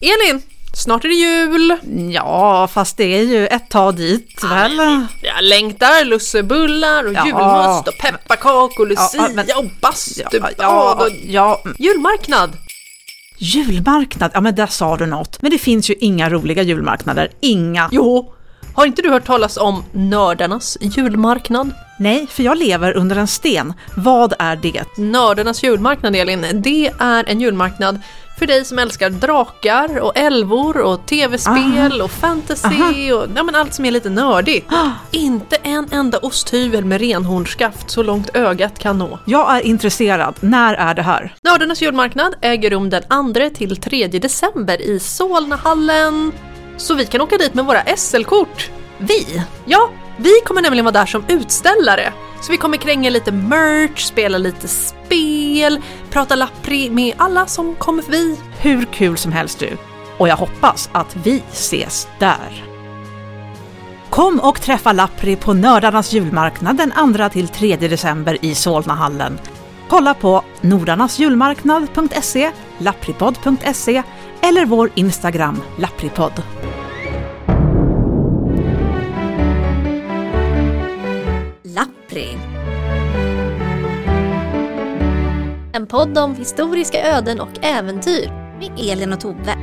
Elin, snart är det jul! Ja, fast det är ju ett tag dit väl? Jag längtar lussebullar och Ja. julmust och pepparkakor, lucia Ja, men- och bastubad ja, och ja, julmarknad. julmarknad, ja men där sa du något. Men det finns ju inga roliga julmarknader, inga. Jo, har inte du hört talas om nördarnas julmarknad? Nej, för jag lever under en sten. Vad är det? Nördarnas julmarknad Elin, det är en julmarknad för dig som älskar drakar och älvor och tv-spel och fantasy och ja, men allt som är lite nördigt. Inte en enda osthyvel med renhornsskaft så långt ögat kan nå. Jag är intresserad. När är det här? Nördarnas julmarknad äger rum den 2 till 3 december i Solnahallen. Så vi kan åka dit med våra SL-kort. Vi? Ja, vi kommer nämligen vara där som utställare. Så vi kommer kränga lite merch, spela lite spel, prata lappri med alla som kommer förbi. Hur kul som helst du. Och jag hoppas att vi ses där. Kom och träffa Lappri på Nördarnas julmarknad den 2 till 3 december i Solnahallen. Kolla på nordarnasjulmarknad.se, lappripodd.se eller vår Instagram lappripodd. Lappri. En podd om historiska öden och äventyr med Elin och Tove.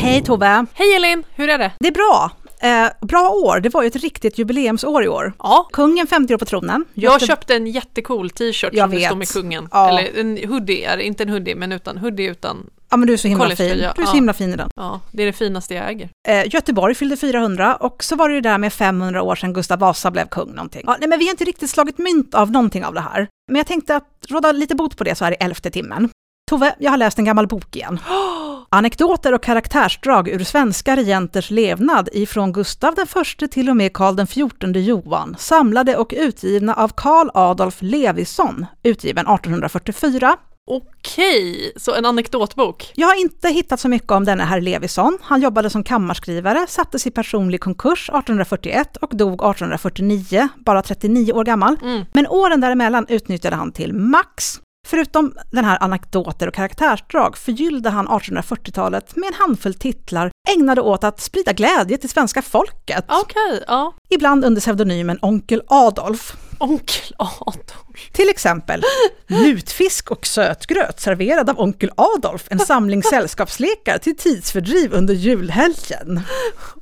Hej Tove! Hej Elin, hur är det? Det är bra. Eh, bra år, det var ju ett riktigt jubileumsår i år. Ja, Kungen 50 år på tronen. jag Göte- köpte en jättecool t-shirt Jag som det står vet. med kungen. Ja. Eller en hoodie, inte en hoodie men utan hoodie utan, Ja men du är så himla fin. Du är så himla fin i den. ja det är det finaste jag äger. Eh, Göteborg fyllde 400 och så var det ju där med 500 år sedan Gustav Vasa blev kung någonting. Ja, nej, men vi har inte riktigt slagit mynt av någonting av det här. Men jag tänkte att råda lite bot på det så här i elfte timmen. Tove, jag har läst en gammal bok igen. Anekdoter och karaktärsdrag ur svenska regenters levnad ifrån Gustav den förste till och med Karl den fjortonde Johan, samlade och utgivna av Karl Adolf Levisson, utgiven 1844. Okej, så en anekdotbok. Jag har inte hittat så mycket om denne herr Levisson. Han jobbade som kammarskrivare, sattes i personlig konkurs 1841 och dog 1849, bara 39 år gammal. Mm. Men åren däremellan utnyttjade han till max. Förutom den här anekdoter och karaktärsdrag förgyllde han 1840-talet med en handfull titlar ägnade åt att sprida glädje till svenska folket. Okej, ja. Ibland under pseudonymen Onkel Adolf. Onkel Adolf. Till exempel lutfisk och sötgröt serverad av Onkel Adolf, en samling sällskapslekar till tidsfördriv under julhelgen.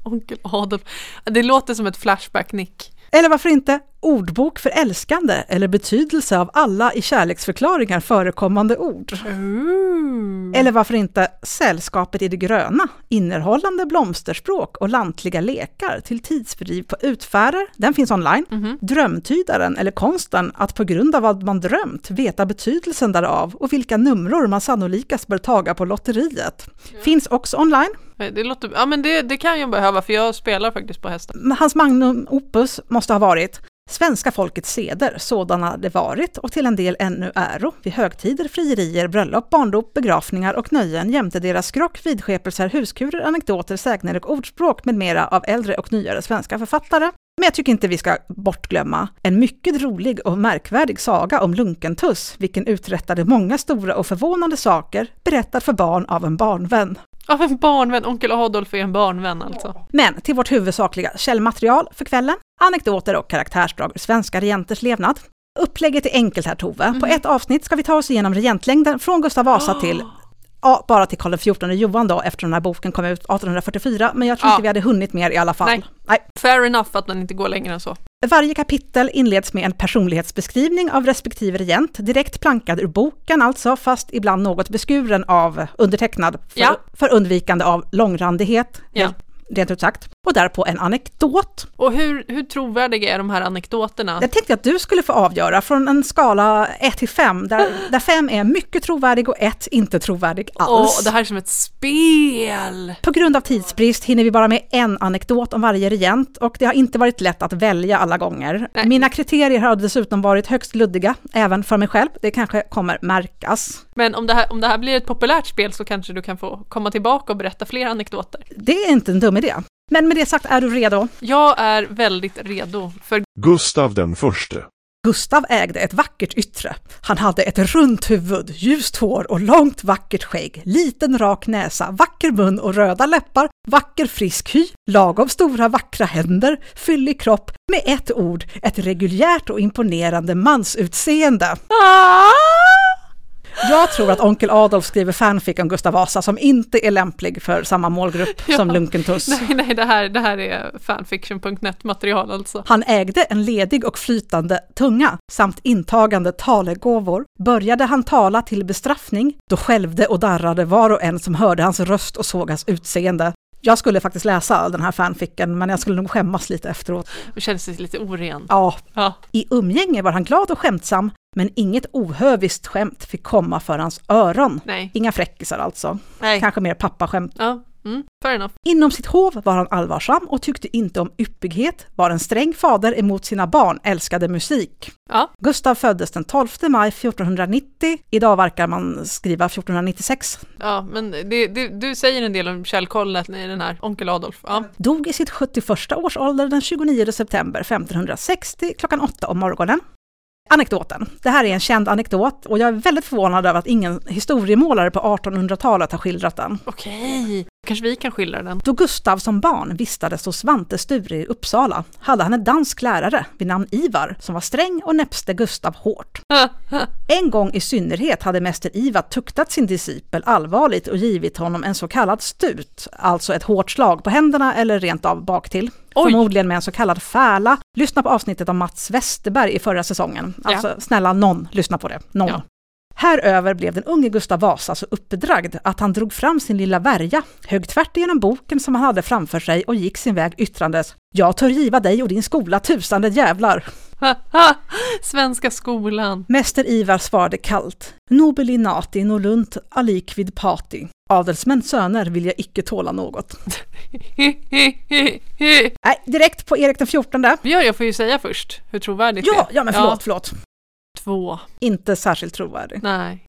Onkel Adolf. Det låter som ett Flashback-nick. Eller varför inte ordbok för älskande eller betydelse av alla i kärleksförklaringar förekommande ord. Ooh. Eller varför inte Sällskapet i det gröna, innehållande blomsterspråk och lantliga lekar till tidsfördriv på utfärder, den finns online. Drömtydaren eller konsten att på grund av vad man drömt veta betydelsen därav och vilka numror man sannolikast bör taga på lotteriet. Finns också online. Det, låter, ja, men det, det kan jag behöva för jag spelar faktiskt på hästar. Hans magnum opus måste ha varit Svenska folkets seder, sådana det varit och till en del ännu äro, vid högtider, frierier, bröllop, barndop, begravningar och nöjen jämte deras skrock, vidskepelser, huskurer, anekdoter, sägner och ordspråk med mera av äldre och nyare svenska författare. Men jag tycker inte vi ska bortglömma en mycket rolig och märkvärdig saga om Lunkentuss, vilken uträttade många stora och förvånande saker, berättad för barn av en barnvän. Av en barnvän, onkel Adolf är en barnvän alltså. Men till vårt huvudsakliga källmaterial för kvällen, anekdoter och karaktärsdrag ur svenska regenters levnad. Upplägget är enkelt här Tove. På ett avsnitt ska vi ta oss igenom regentlängden från Gustav Vasa till Ja, bara till Karl XIV Johan då, eftersom den här boken kom ut 1844, men jag tror Ja. inte vi hade hunnit mer i alla fall. Nej. Nej. Fair enough att den inte går längre än så. Varje kapitel inleds med en personlighetsbeskrivning av respektive regent, direkt plankad ur boken alltså, fast ibland något beskuren av undertecknad för, Ja. för undvikande av långrandighet, Ja. rent ut sagt. Och därpå en anekdot. Och hur, hur trovärdiga är de här anekdoterna? Jag tänkte att du skulle få avgöra från en skala 1 till 5, där, där 5 är mycket trovärdig och 1 inte trovärdig Åh, alls. det här är som ett spel! På grund av tidsbrist hinner vi bara med en anekdot om varje regent och det har inte varit lätt att välja alla gånger. Nej. Mina kriterier har dessutom varit högst luddiga, även för mig själv. Det kanske kommer märkas. Men om det, här, om det här blir ett populärt spel så kanske du kan få komma tillbaka och berätta fler anekdoter. Det är inte en dum idé. Men med det sagt, är du redo? Jag är väldigt redo för Gustav den förste. Gustav ägde ett vackert yttre. Han hade ett runt huvud, ljust hår och långt vackert skägg, liten rak näsa, vacker mun och röda läppar, vacker frisk hy, lagom stora vackra händer, fyllig kropp, med ett ord, ett reguljärt och imponerande mansutseende. Ah! Jag tror att onkel Adolf skriver fanfic om Gustav Vasa som inte är lämplig för samma målgrupp Ja. som Lunkentuss. Nej, nej, det här, det här är fanfiction.net material alltså. Han ägde en ledig och flytande tunga samt intagande talegåvor. Började han tala till bestraffning, då skälvde och darrade var och en som hörde hans röst och såg hans utseende. Jag skulle faktiskt läsa den här fanficken, men jag skulle nog skämmas lite efteråt. Det känns lite oren. Ja, Ja. i umgänge var han glad och skämtsam, men inget ohöviskt skämt fick komma för hans öron. Nej. Inga fräckisar alltså, Nej. kanske mer pappaskämt. Ja. Mm. Fair enough. Inom sitt hov var han allvarsam och tyckte inte om yppighet, var en sträng fader emot sina barn, älskade musik. Ja. Gustav föddes den 12 maj 1490. Idag verkar man skriva 1496. Ja, men det, det, du säger en del om källkollen i den här Onkel Adolf. Ja. Dog i sitt 71 års ålder den 29 september 1560 klockan 8 om morgonen. Anekdoten. Det här är en känd anekdot och jag är väldigt förvånad över att ingen historiemålare på 1800-talet har skildrat den. Okej, kanske vi kan skildra den. Då Gustav som barn vistades hos Svante Sture i Uppsala hade han en dansk lärare vid namn Ivar som var sträng och näpste Gustav hårt. En gång i synnerhet hade mäster Ivar tuktat sin discipel allvarligt och givit honom en så kallad stut, alltså ett hårt slag på händerna eller rent av baktill. Oj. Förmodligen med en så kallad färla. Lyssna på avsnittet om Mats Westerberg i förra säsongen. Alltså snälla någon, lyssna på det. Någon. Ja. Häröver blev den unge Gustav Vasa så uppbedragd att han drog fram sin lilla värja, högg tvärt igenom boken som han hade framför sig och gick sin väg yttrandes ”Jag tör giva dig och din skola tusande jävlar”. Svenska skolan. Mäster Ivar svarade kallt ”Nobili nati nolunt aliquid pati”. Adelsmäns söner vill jag icke tåla något. Nej, direkt på Erik den fjortonde. Ja, jag får ju säga först hur trovärdigt det Ja, är. ja men förlåt, förlåt. Två. Inte särskilt trovärdig. Nej.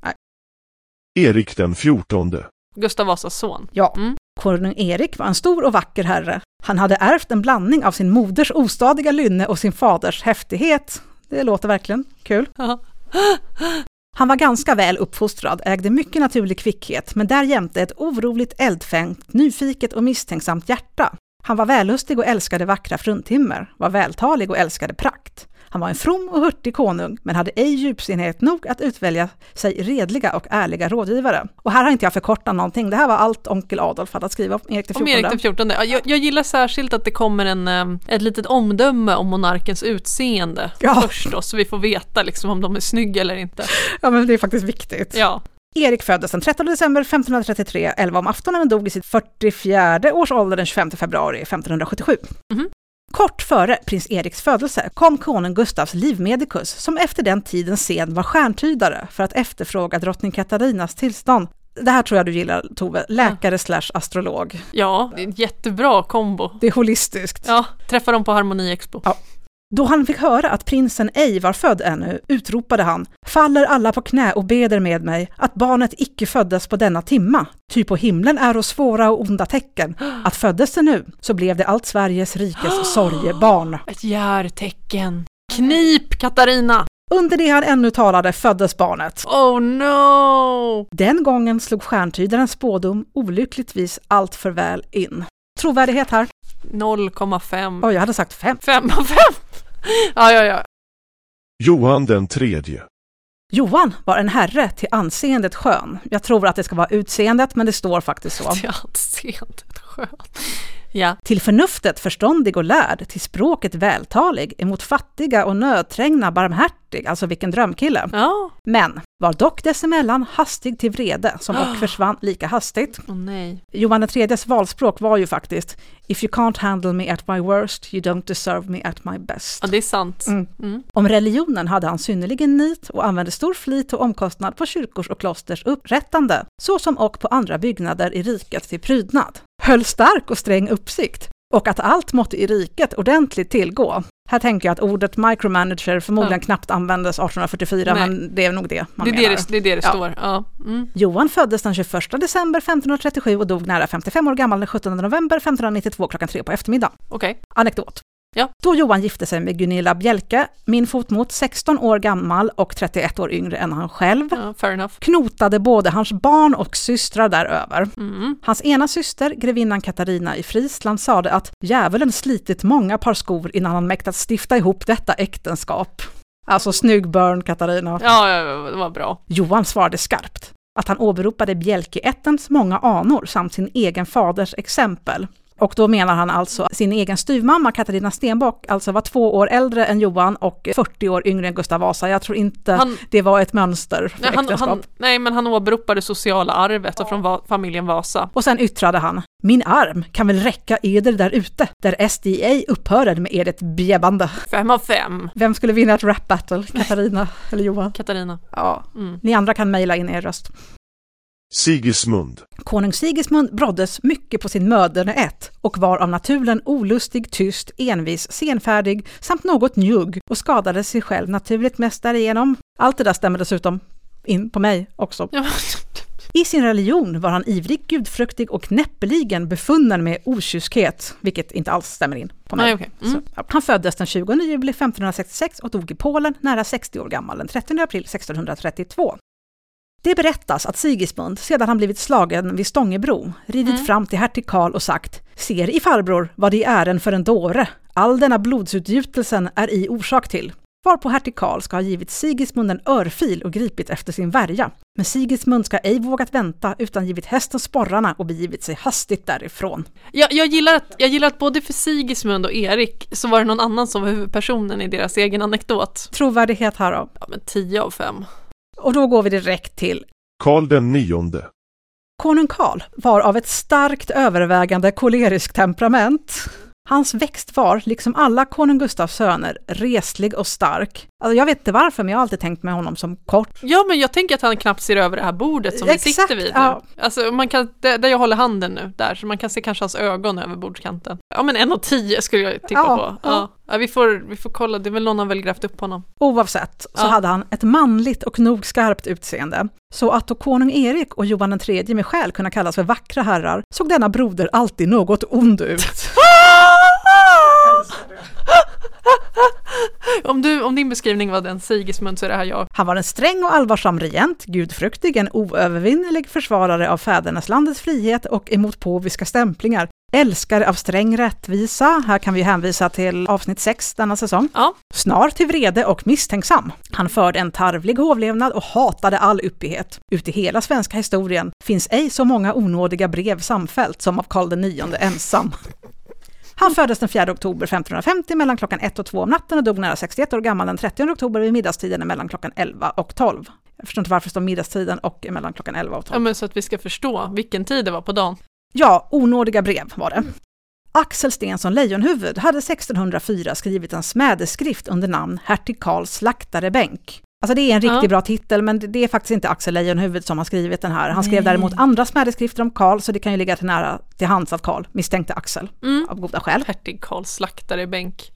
Erik den fjortonde. Gustav Vasas son. Ja. Mm. Konung Erik var en stor och vacker herre. Han hade ärvt en blandning av sin moders ostadiga lynne och sin faders häftighet. Det låter verkligen kul. Ja. Han var ganska väl uppfostrad, ägde mycket naturlig kvickhet, men därjämte ett oroligt eldfängt, nyfiket och misstänksamt hjärta. Han var vällustig och älskade vackra fruntimmer, var vältalig och älskade prakt. Han var en from och hurtig konung, men hade ej djupsinnighet nog att utvälja sig redliga och ärliga rådgivare. Och här har inte jag förkortat någonting, det här var allt onkel Adolf hade att skriva om Erik Om Erik den 14. Ja, jag, jag gillar särskilt att det kommer en, eh, ett litet omdöme om monarkens utseende Ja. först då, så vi får veta liksom om de är snygga eller inte. Ja, men det är faktiskt viktigt. Ja. Erik föddes den 13 december 1533, 11 om aftonen och dog i sitt 44 års ålder den 25 februari 1577. Mhm. Kort före prins Eriks födelse kom konung Gustavs livmedikus, som efter den tidens sed var stjärntydare för att efterfråga drottning Katarinas tillstånd. Det här tror jag du gillar Tove, läkare slash astrolog. ja, det är en jättebra kombo. Det är holistiskt. Ja, träffa dem på Harmoni Expo. Ja. Då han fick höra att prinsen ej var född ännu, utropade han ”Faller alla på knä och beder med mig att barnet icke föddes på denna timma, ty på himlen är och svåra och onda tecken, att föddes det nu, så blev det allt Sveriges rikes sorgebarn”. Ett järtecken. Knip Katarina! Under det han ännu talade föddes barnet. Oh no! Den gången slog stjärntydarens spådom olyckligtvis allt för väl in. Trovärdighet här. 0,5. Oj, jag hade sagt fem. 5 av 5! Ja, ja, ja. Johan den tredje. Johan var en herre till anseendet skön. Jag tror att det ska vara utseendet, men det står faktiskt så. Till anseendet skönt. Ja. Till förnuftet förståndig och lärd, till språket vältalig, emot fattiga och nödträngna barmhärtig, alltså vilken drömkille. Ja. Men var dock dessemellan hastig till vrede, som och försvann lika hastigt. Åh nej. Johan IIIs valspråk var ju faktiskt If you can't handle me at my worst, you don't deserve me at my best. Ja, det är sant. Mm. Mm. Om religionen hade han synnerligen nit och använde stor flit och omkostnad på kyrkors och klosters upprättande, såsom och på andra byggnader i riket till prydnad. Höll stark och sträng uppsikt, och att allt måtte i riket ordentligt tillgå. Här tänker jag att ordet micromanager förmodligen Ja. knappt användes 1844, Nej. men det är nog det man Det, är det, menar. det, det är det det Ja. står. Ja. Mm. Johan föddes den 21 december 1537 och dog nära 55 år gammal den 17 november 1592 klockan tre på eftermiddagen. Okej. Anekdot. Ja. Då Johan gifte sig med Gunilla Bjelke, min fotmot, 16 år gammal och 31 år yngre än han själv, Ja, knotade både hans barn och systrar däröver. Mm. Hans ena syster, grevinnan Katarina i Friesland, sade att djävulen slitit många par skor innan han mäktat stifta ihop detta äktenskap. Alltså snygg burn Katarina. Ja, ja, det var bra. Johan svarade skarpt att han åberopade Bjelkeättens många anor samt sin egen faders exempel. Och då menar han alltså sin egen styvmamma Katarina Stenbock, alltså var två år äldre än Johan och 40 år yngre än Gustav Vasa. Jag tror inte Han, det var ett mönster för nej, han, äktenskap. han, nej, men han åberopade sociala arvet och från va, familjen Vasa. Och sen yttrade han, min arm kan väl räcka eder där ute, där SDA upphörer med ert bjäbbande. Fem av fem. Vem skulle vinna ett rap battle, Katarina eller Johan? Katarina. Ja, Mm. ni andra kan mejla in er röst. Sigismund. Konung Sigismund broddes mycket på sin möderne ett och var av naturen olustig, tyst, envis, senfärdig samt något njugg och skadade sig själv naturligt mest därigenom. Allt det där stämmer dessutom in på mig också. Ja, I sin religion var han ivrig, gudfruktig och näppeligen befunnen med okyskhet, vilket inte alls stämmer in på mig. nej, okej. Mm. Så. Han föddes den 20 juli 1566 och dog i Polen nära 60 år gammal den 30 april 1632. Det berättas att Sigismund, sedan han blivit slagen vid Stångebro, ridit Mm. fram till hertig Karl och sagt ”Ser i farbror vad det är en för en dåre, all denna blodsutgjutelsen är i orsak till”. Varpå hertig Karl ska ha givit Sigismund en örfil och gripit efter sin värja. Men Sigismund ska ej vågat vänta utan givit hästen sporrarna och begivit sig hastigt därifrån. Jag, jag, gillar att, jag gillar att både för Sigismund och Erik så var det någon annan som var huvudpersonen i deras egen anekdot. Trovärdighet här då. Ja, men 10 av 5. Och då går vi direkt till Karl den nionde. Konung Karl var av ett starkt övervägande koleriskt temperament. Hans växt var, liksom alla konung Gustavs söner, reslig och stark. Alltså jag vet inte varför, men jag har alltid tänkt med honom som kort. Ja, men jag tänker att han knappt ser över det här bordet som vi Exakt, sitter vid nu. ja. Alltså, man kan, där jag håller handen nu, där, så man kan se kanske hans ögon över bordskanten. Ja, men en och tio skulle jag tippa Ja, på. ja. Ja. Vi, får, vi får kolla, det är väl någon har väl grävt upp honom. Oavsett så hade han ett manligt och nog skarpt utseende. Så att då konung Erik och Johan III med skäl kunna kallas för vackra herrar, såg denna broder alltid något ond ut. om, du, om din beskrivning var den Sigismund så är det här jag. Han var en sträng och allvarsam regent, gudfruktig, en oövervinnelig försvarare av fäderneslandets frihet och emot påviska stämplingar. Älskare av sträng rättvisa, här kan vi hänvisa till avsnitt 6 denna säsong. Ja. Snar till vrede och misstänksam. Han förde en tarvlig hovlevnad och hatade all uppighet. Ut i hela svenska historien finns ej så många onådiga brev samfällt som av Karl IX ensam. Han föddes den 4 oktober 1550 mellan klockan 1 och 2 om natten och dog nära 61 år gammal den 30 oktober vid middagstiden mellan klockan 11 och 12. Jag förstår inte varför det står middagstiden och mellan klockan 11 och 12. ja, men så att vi ska förstå vilken tid det var på dagen. Ja, onådiga brev var det. Axel Stensson Lejonhuvud hade 1604 skrivit en smädeskrift under namn Hertig Karls slaktarebänk. Alltså det är en riktigt Ja. bra titel, men det- är faktiskt inte Axel Lejonhuvud som har skrivit den här. Han skrev Nej. däremot andra smädeskrifter om Karl, så det kan ju ligga till nära till hands att Karl misstänkte Axel, Mm. av goda skäl. Hertig Karl slaktare bänk.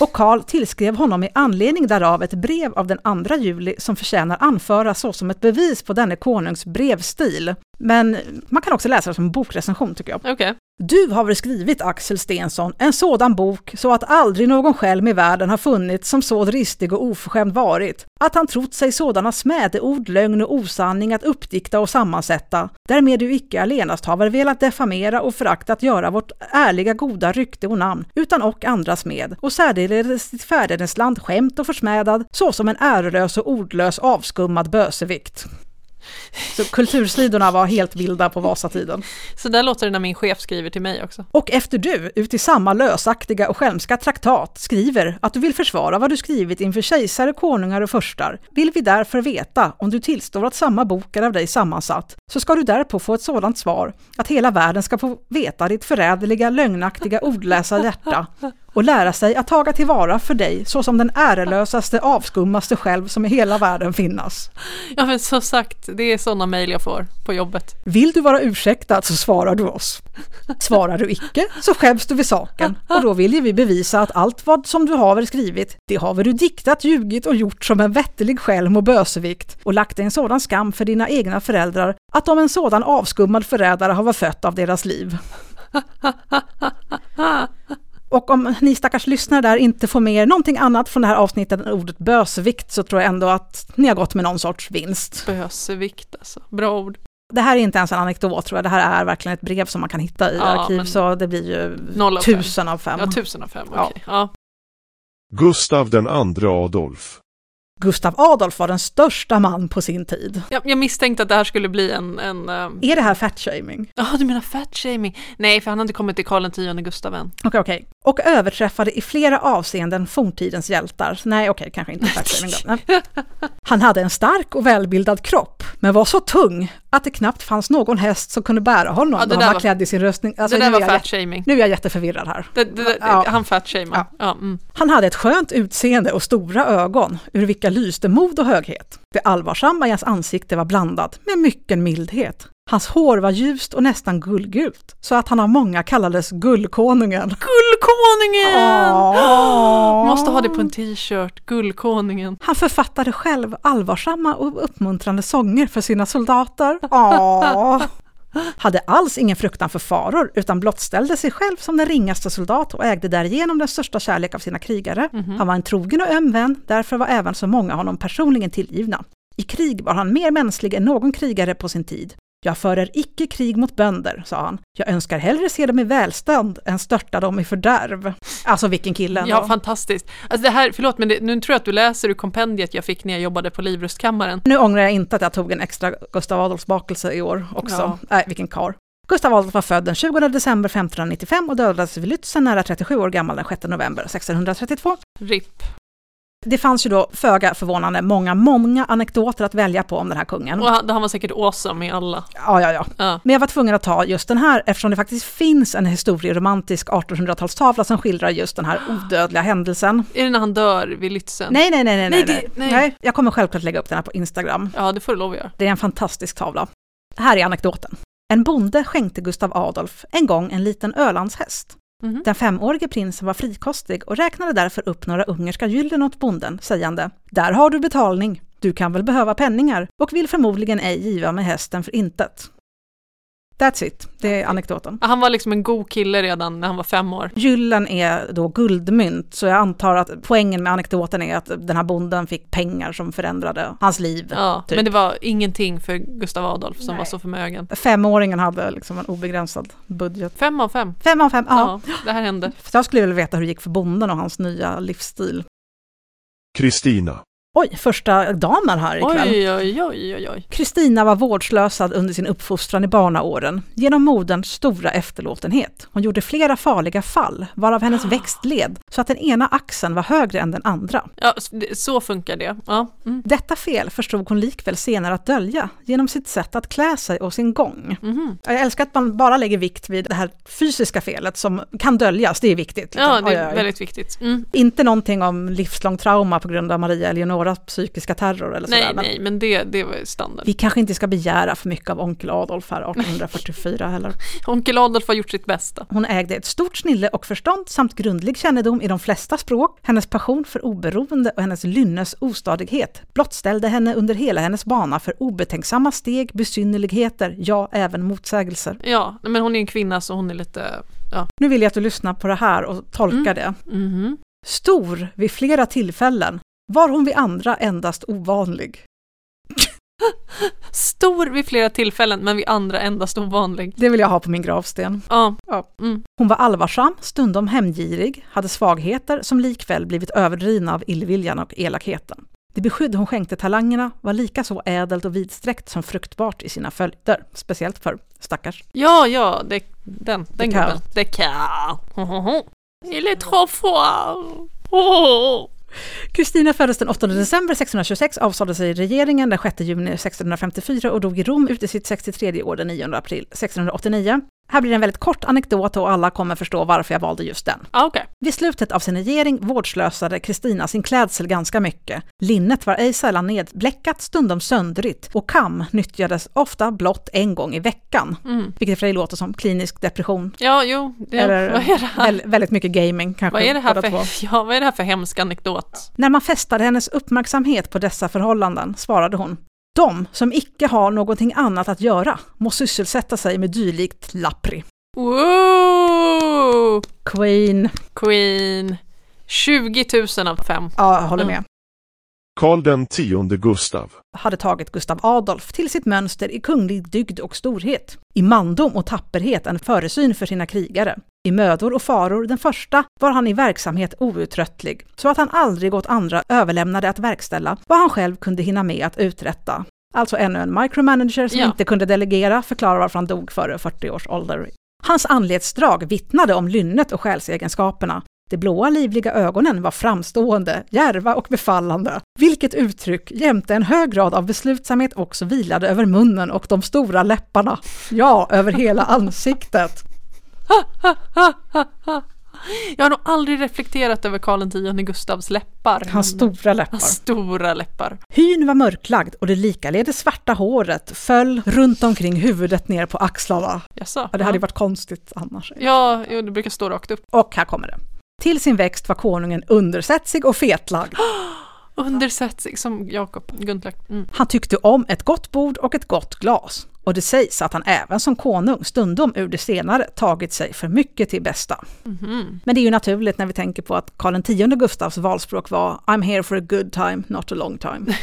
Och Karl tillskrev honom i anledning därav ett brev av den 2 juli som förtjänar anföras såsom ett bevis på denne konungs brevstil. Men man kan också läsa det som en bokrecension tycker jag. Okej. Du har väl skrivit, Axel Stensson, en sådan bok så att aldrig någon själv i världen har funnits som så dristig och oförskämd varit, att han trott sig sådana smädeord, lögn och osanning att uppdikta och sammansätta, därmed du icke allenast haver velat defamera och föraktat göra vårt ärliga goda rykte och namn, utan och andras med, och särdeles ditt fädernesland skämt och försmädad, såsom en ärelös och ordlös avskummad bösevikt. Så kultursidorna var helt vilda på Vasatiden. Så där låter det när min chef skriver till mig också. Och efter du, ut i samma lösaktiga och skälmska traktat, skriver att du vill försvara vad du skrivit inför kejsare, konungar och förstar, vill vi därför veta om du tillstår att samma bok är av dig sammansatt, så ska du därpå få ett sådant svar att hela världen ska få veta ditt förrädliga, lögnaktiga, ordlösa hjärta och lära sig att taga tillvara för dig såsom den ärelösaste, avskummaste själv som i hela världen finnas. Ja men som sagt, det är sådana mejl jag får på jobbet. Vill du vara ursäktad så svarar du oss. Svarar du icke så skäms du vid saken och då vill vi bevisa att allt vad som du haver skrivit, det haver du diktat, ljugit och gjort som en vettelig skälm och bösevikt och lagt dig en sådan skam för dina egna föräldrar att de en sådan avskummad förrädare har fött av deras liv. Och om ni stackars lyssnare där inte får med er någonting annat från det här avsnittet än ordet bösvikt så tror jag ändå att ni har gått med någon sorts vinst. Bösevikt alltså. Bra ord. Det här är inte ens en anekdot tror jag, det här är verkligen ett brev som man kan hitta i Ja, arkiv så det blir ju fem. tusen av fem. Ja, tusen av fem. Ja. Okej. Ja. Gustav den andre Adolf. Gustav Adolf var den största man på sin tid. Jag, jag misstänkte att det här skulle bli en... en ehm, Är det här fatshaming? Ja, du menar fat-shaming? Nej, för han har inte kommit till Karl X Gustav än. Okej, okej. Och överträffade i flera avseenden forntidens hjältar. Nej, okej, kanske inte fatshaming då. Han hade en stark och välbildad kropp, men var så tung att det knappt fanns någon häst som kunde bära honom Ja, då han var var- klädd i sin röstning. Alltså, det där var jätte- fat-shaming. nu är jag jätteförvirrad här. Det, det, det, Ja. Han fat-shamear. Ja. Ja. mm. Han hade ett skönt utseende och stora ögon, ur vilka lyste mod och höghet. Det allvarsamma i hans ansikte var blandat med mycken mildhet. Hans hår var ljust och nästan gullgult, så att han av många kallades Gullkonungen. Guldkonungen! Åh. Måste ha det på en t-shirt. Guldkonungen. Han författade själv allvarsamma och uppmuntrande sånger för sina soldater. Hade alls ingen fruktan för faror, utan blottställde sig själv som den ringaste soldat och ägde därigenom den största kärlek av sina krigare. Han var en trogen och öm vän, därför var även så många honom personligen tillgivna. I krig var han mer mänsklig än någon krigare på sin tid. Jag förer icke krig mot bönder, sa han. Jag önskar hellre se dem i välstånd än störta dem i fördärv. Alltså vilken kille ändå. Ja, fantastiskt. Alltså det här, förlåt, men det, nu tror jag att du läser ur kompendiet jag fick när jag jobbade på Livrustkammaren. Nu ångrar jag inte att jag tog en extra Gustav Adolfs bakelse i år också. Ja. Nej, vilken kar. Gustav Adolf var född den 20 december 1595 och dödades vid Lützen nära 37 år gammal den 6 november 1632. RIP. Det fanns ju då föga förvånande många, många anekdoter att välja på om den här kungen. Och han, han var säkert awesome i alla. Ja, ja, ja. Ja. Men jag var tvungen att ta just den här eftersom det faktiskt finns en historieromantisk 1800-talstavla som skildrar just den här odödliga händelsen. Är det när han dör vid Lützen? Nej, nej, nej, nej, nej, Nej, nej. nej. Jag kommer självklart lägga upp den här på Instagram. Ja, det får du lov att göra. Det är en fantastisk tavla. Här är anekdoten. En bonde skänkte Gustav Adolf en gång en liten Ölandshäst. Mm. Den femårige prinsen var frikostig och räknade därför upp några ungerska gyllen åt bonden, sägande ”Där har du betalning, du kan väl behöva penningar och vill förmodligen ej giva mig hästen för intet.” That's it, det är anekdoten. Han var liksom en god kille redan när han var fem år. Gyllen är då guldmynt, så jag antar att poängen med anekdoten är att den här bonden fick pengar som förändrade hans liv. Ja, typ. men det var ingenting för Gustav Adolf som Nej. var så förmögen. Femåringen hade liksom en obegränsad budget. Fem av fem. Fem av fem, ja. Ja, det här hände. För jag skulle vilja veta hur det gick för bonden och hans nya livsstil. Kristina. Oj, första damen här ikväll. Oj, oj, oj. Kristina var vårdslösad under sin uppfostran i barnaåren genom moderns stora efterlåtenhet. Hon gjorde flera farliga fall, varav hennes växt led så att den ena axeln var högre än den andra. Ja, så funkar det. Ja. Mm. Detta fel förstod hon likväl senare att dölja genom sitt sätt att klä sig och sin gång. Mhm. Jag älskar att man bara lägger vikt vid det här fysiska felet som kan döljas, det är viktigt. liksom. Ja, det är väldigt viktigt. Mm. Inte någonting om livslång trauma på grund av Maria Eleonoras psykiska terror eller sådär. Nej, men nej, men det, det var standard. Vi kanske inte ska begära för mycket av onkel Adolf här 1844 heller. Onkel Adolf har gjort sitt bästa. Hon ägde ett stort snille och förstånd samt grundlig kännedom i de flesta språk. Hennes passion för oberoende och hennes lynnes ostadighet blottställde henne under hela hennes bana för obetänksamma steg, besynnerligheter, ja, även motsägelser. Ja, men hon är en kvinna så hon är lite, ja. Nu vill jag att du lyssnar på det här och tolkar det. Mhm. Stor vid flera tillfällen, var hon vid andra endast ovanlig. Stor vid flera tillfällen, men vid andra endast ovanlig. Det vill jag ha på min gravsten. Ja. Ja. Mm. Hon var allvarsam, stundom hemgirig, hade svagheter som likväl blivit överdrivna av illviljan och elakheten. Det beskydd hon skänkte talangerna var lika så ädelt och vidsträckt som fruktbart i sina följder, speciellt för stackars. Ja, ja, det, den, den kan. gubben. Det kan. Il est trop fort. Oh. Kristina föddes den 8 december 1626, avsade sig regeringen den 6 juni 1654 och dog i Rom ut i sitt 63 år den 9 april 1689. Här blir det en väldigt kort anekdot och alla kommer förstå varför jag valde just den. Ah, Okej. Vid slutet av sin regering vårdslösade Kristina sin klädsel ganska mycket. Linnet var ej sällan nedbläckat, stundom söndrigt och kam nyttjades ofta blott en gång i veckan. Mm. Vilket för dig låter som klinisk depression. Ja, jo. Det, Eller vad, är det här? väl, väldigt mycket gaming kanske. vad, är det här två. för, ja, vad är det här för hemsk anekdot? När man fästade hennes uppmärksamhet på dessa förhållanden svarade hon de som icke har någonting annat att göra må sysselsätta sig med dylikt lappri. Wow! Queen. Queen. 20 000 av 5. Ja, jag håller Mm. med. Karl den tionde Gustav. hade tagit Gustav Adolf till sitt mönster i kunglig dygd och storhet. I mandom och tapperhet en föresyn för sina krigare. I mödor och faror den första var han i verksamhet outtröttlig, så att han aldrig åt andra överlämnade att verkställa vad han själv kunde hinna med att uträtta. Alltså ännu en micromanager som Ja. inte kunde delegera, förklarar varför han dog före 40 års ålder. Hans anletsdrag vittnade om lynnet och själsegenskaperna. De blåa livliga ögonen var framstående, djärva och befallande, vilket uttryck jämte en hög grad av beslutsamhet också vilade över munnen och de stora läpparna. Ja, över hela ansiktet. Jag har nog aldrig reflekterat över Karl X Gustavs läppar. Hans stora läppar. Hans stora läppar. Hyn var mörklagd och det likaledes svarta håret föll runt omkring huvudet ner på axlarna. Jaså? Ja, det hade ju varit konstigt annars. Ja, jo, det brukar stå rakt upp. Och här kommer det. Till sin växt var konungen undersätsig och fetlagd. Undersätts som Jakob Guntlack. Mm. Han tyckte om ett gott bord och ett gott glas. Och det sägs att han även som konung stundom ur det senare tagit sig för mycket till bästa. Mhm. Men det är ju naturligt när vi tänker på att Karl X Gustavs valspråk var I'm here for a good time, not a long time.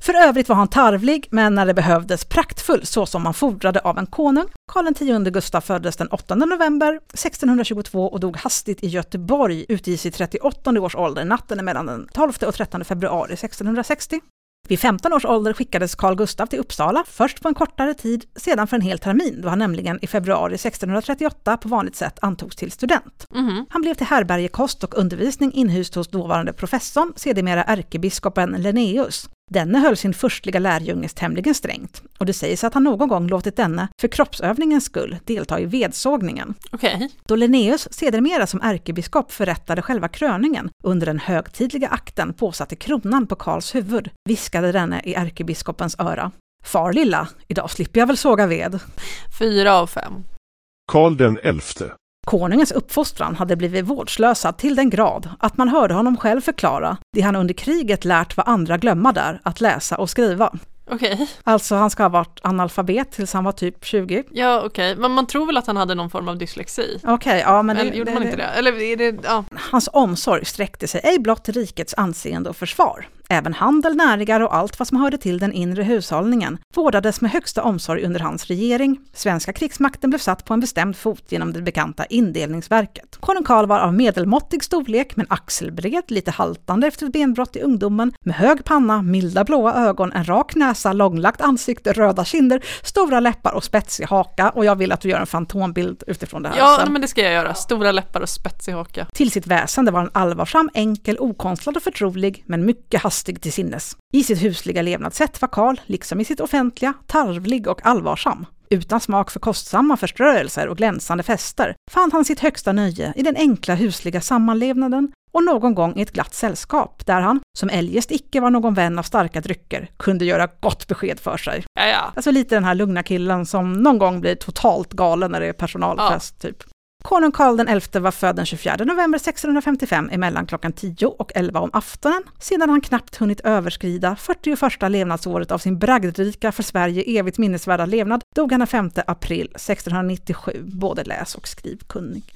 För övrigt var han tarvlig, men när det behövdes praktfull så som man fordrade av en konung. Karl X Gustav föddes den 8 november 1622 och dog hastigt i Göteborg ute i sitt 38 års ålder natten mellan den 12 och 13 februari 1660. Vid 15 års ålder skickades Carl Gustav till Uppsala, först på en kortare tid, sedan för en hel termin, då han nämligen i februari 1638 på vanligt sätt antogs till student. Mhm. Han blev till härbärgekost och undervisning inhyst hos dåvarande professorn, sedermera ärkebiskopen Linnaeus. Denne höll sin förstliga lärjunges tämligen strängt, och det sägs att han någon gång låtit denne, för kroppsövningens skull, delta i vedsågningen. Okej. Då Linnaeus sedermera som ärkebiskop förrättade själva kröningen under den högtidliga akten påsatte kronan på Karls huvud, viskade denne i ärkebiskopens öra. Far lilla, idag slipper jag väl såga ved. Fyra av fem. Karl den elfte. Konungens uppfostran hade blivit vårdslösad till den grad att man hörde honom själv förklara det han under kriget lärt vad andra glömma där, att läsa och skriva. Okej. Alltså han ska ha varit analfabet tills han var typ 20. Ja, okej. Men man tror väl att han hade någon form av dyslexi? Okej, ja men Eller det, gjorde man inte det? Eller är det, ja. Hans omsorg sträckte sig ej blott till rikets anseende och försvar. Även handel, näringar och allt vad som hörde till den inre hushållningen vårdades med högsta omsorg under hans regering. Svenska krigsmakten blev satt på en bestämd fot genom det bekanta indelningsverket. Konung Karl var av medelmåttig storlek, men axelbred, lite haltande efter ett benbrott i ungdomen, med hög panna, milda blåa ögon, en rak näsa, långlagt ansikte, röda kinder, stora läppar och spetsig haka. Och jag vill att du gör en fantombild utifrån det här Ja, sen. men det ska jag göra. Stora läppar och spetsig haka. Till sitt väsende var han allvarsam, enkel, okonstlad och förtrolig, men mycket hastig till sinnes. I sitt husliga levnadssätt var Karl, liksom i sitt offentliga, tarvlig och allvarsam. Utan smak för kostsamma förströelser och glänsande fester fann han sitt högsta nöje i den enkla husliga sammanlevnaden och någon gång i ett glatt sällskap där han, som eljest icke var någon vän av starka drycker, kunde göra gott besked för sig. Ja, ja. Alltså lite den här lugna killen som någon gång blir totalt galen när det är personalfest, typ. Konung Karl XI var född den 24 november 1655 emellan klockan 10 och 11 om aftonen, sedan han knappt hunnit överskrida 41 levnadsåret av sin bragdrika för Sverige evigt minnesvärda levnad, dog han den 5 april 1697, både läs och skrivkunnig.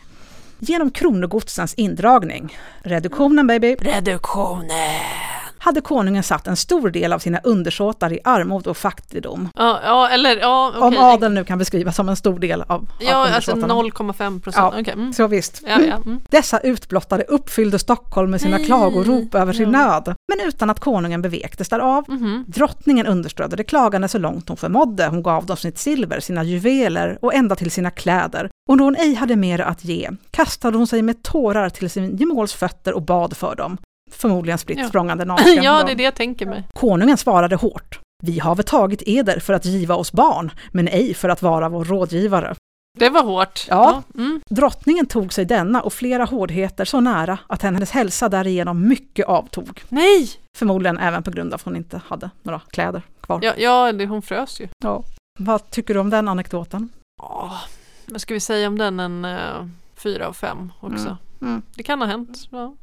Genom kronogodsens indragning, reduktionen baby, Reduktionen hade konungen satt en stor del av sina undersåtar i armod och fattigdom. Ja, ja eller ja, okej. Om adeln nu kan beskrivas som en stor del av, av Ja, alltså undersåtarna. 0,5 procent. Ja. Okej. Mm. Så visst. Ja, ja. Mm. Dessa utblottade uppfyllde Stockholm med sina Nej. klagorop över sin nöd, men utan att konungen bevektes därav. Mhm. Drottningen understödde de klagande så långt hon förmådde. Hon gav dem sitt silver, sina juveler och ända till sina kläder. Och då hon ej hade mer att ge kastade hon sig med tårar till sin gemåls fötter och bad för dem. Förmodligen spritt Ja. språngande naken. Ja, det är det jag tänker mig. Konungen svarade hårt. Vi have tagit eder för att giva oss barn, men ej för att vara vår rådgivare. Det var hårt. Ja. Mm. Drottningen tog sig denna och flera hårdheter så nära att hennes hälsa därigenom mycket avtog. Nej! Förmodligen även på grund av att hon inte hade några kläder kvar. Ja, ja det, hon frös ju. Ja. Vad tycker du om den anekdoten? Åh, vad ska vi säga om den? En uh, fyra av fem också. Mm. Mm. Det kan ha hänt. Ja.